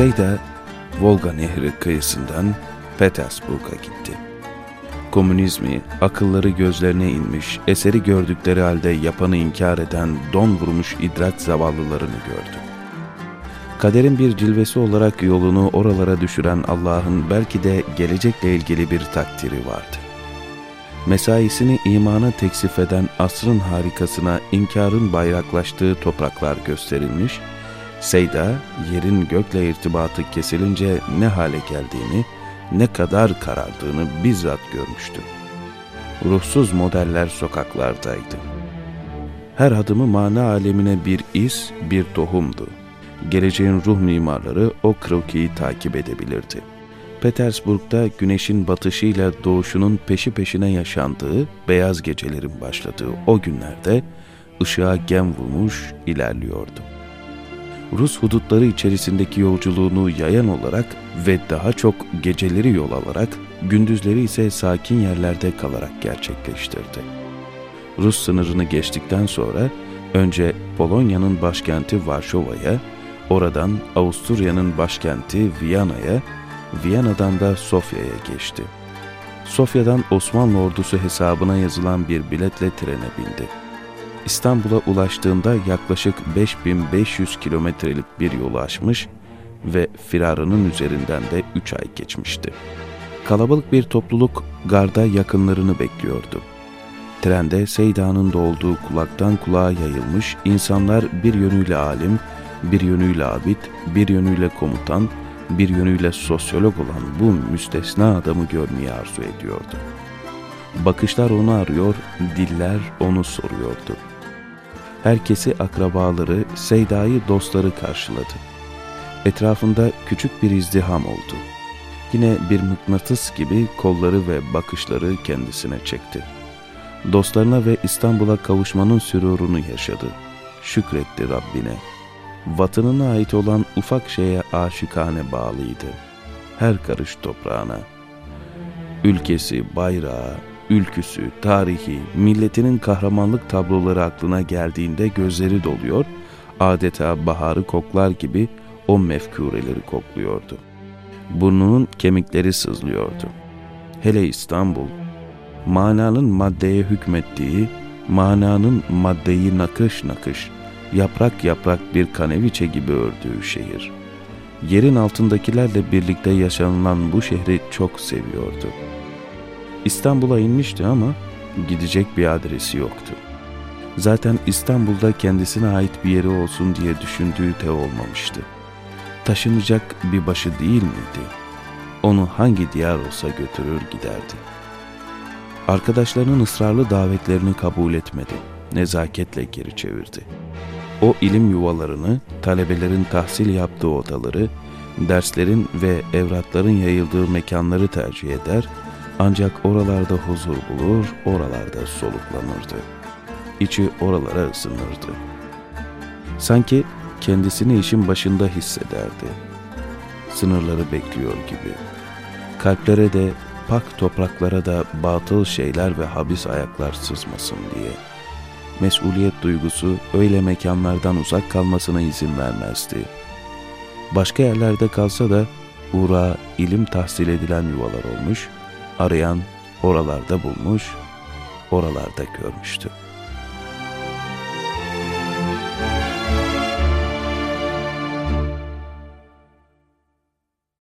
Seyda, Volga Nehri kıyısından Petersburg'a gitti. Komünizmi, akılları gözlerine inmiş, eseri gördükleri halde yapanı inkar eden, don vurmuş idrak zavallılarını gördü. Kaderin bir cilvesi olarak yolunu oralara düşüren Allah'ın belki de gelecekle ilgili bir takdiri vardı. Mesaisini imana teksif eden asrın harikasına inkarın bayraklaştığı topraklar gösterilmiş, Seyda yerin gökle irtibatı kesilince ne hale geldiğini, ne kadar karardığını bizzat görmüştü. Ruhsuz modeller sokaklardaydı. Her adımı mana alemine bir iz, bir tohumdu. Geleceğin ruh mimarları o krokiyi takip edebilirdi. Petersburg'da güneşin batışıyla doğuşunun peşi peşine yaşandığı, beyaz gecelerin başladığı o günlerde ışığa gem vurmuş ilerliyordu. Rus hudutları içerisindeki yolculuğunu yayan olarak ve daha çok geceleri yol alarak, gündüzleri ise sakin yerlerde kalarak gerçekleştirdi. Rus sınırını geçtikten sonra önce Polonya'nın başkenti Varşova'ya, oradan Avusturya'nın başkenti Viyana'ya, Viyana'dan da Sofya'ya geçti. Sofya'dan Osmanlı ordusu hesabına yazılan bir biletle trene bindi. İstanbul'a ulaştığında yaklaşık 5500 kilometrelik bir yolu aşmış ve firarının üzerinden de 3 ay geçmişti. Kalabalık bir topluluk garda yakınlarını bekliyordu. Trende Seyda'nın da olduğu kulaktan kulağa yayılmış insanlar bir yönüyle alim, bir yönüyle abid, bir yönüyle komutan, bir yönüyle sosyolog olan bu müstesna adamı görmeyi arzu ediyordu. Bakışlar onu arıyor, diller onu soruyordu. Herkesi akrabaları, Seyda'yı dostları karşıladı. Etrafında küçük bir izdiham oldu. Yine bir mıknatıs gibi kolları ve bakışları kendisine çekti. Dostlarına ve İstanbul'a kavuşmanın sürurunu yaşadı. Şükretti Rabbine. Vatanına ait olan ufak şeye aşıkane bağlıydı. Her karış toprağına. Ülkesi, bayrağı, ülküsü, tarihi, milletinin kahramanlık tabloları aklına geldiğinde gözleri doluyor, adeta baharı koklar gibi o mefkureleri kokluyordu. Burnunun kemikleri sızlıyordu. Hele İstanbul, mananın maddeye hükmettiği, mananın maddeyi nakış nakış, yaprak yaprak bir kaneviçe gibi ördüğü şehir. Yerin altındakilerle birlikte yaşanılan bu şehri çok seviyordu.'' İstanbul'a inmişti ama gidecek bir adresi yoktu. Zaten İstanbul'da kendisine ait bir yeri olsun diye düşündüğü de olmamıştı. Taşınacak bir başı değil miydi? Onu hangi diyar olsa götürür giderdi. Arkadaşlarının ısrarlı davetlerini kabul etmedi. Nezaketle geri çevirdi. O ilim yuvalarını, talebelerin tahsil yaptığı odaları, derslerin ve evratların yayıldığı mekanları tercih eder ancak oralarda huzur bulur, oralarda soluklanırdı. İçi oralara ısınırdı. Sanki kendisini işin başında hissederdi. Sınırları bekliyor gibi. Kalplere de, pak topraklara da batıl şeyler ve habis ayaklar sızmasın diye. Mesuliyet duygusu öyle mekanlardan uzak kalmasına izin vermezdi. Başka yerlerde kalsa da uğra ilim tahsil edilen yuvalar olmuş, arayan oralarda bulmuş, oralarda görmüştü.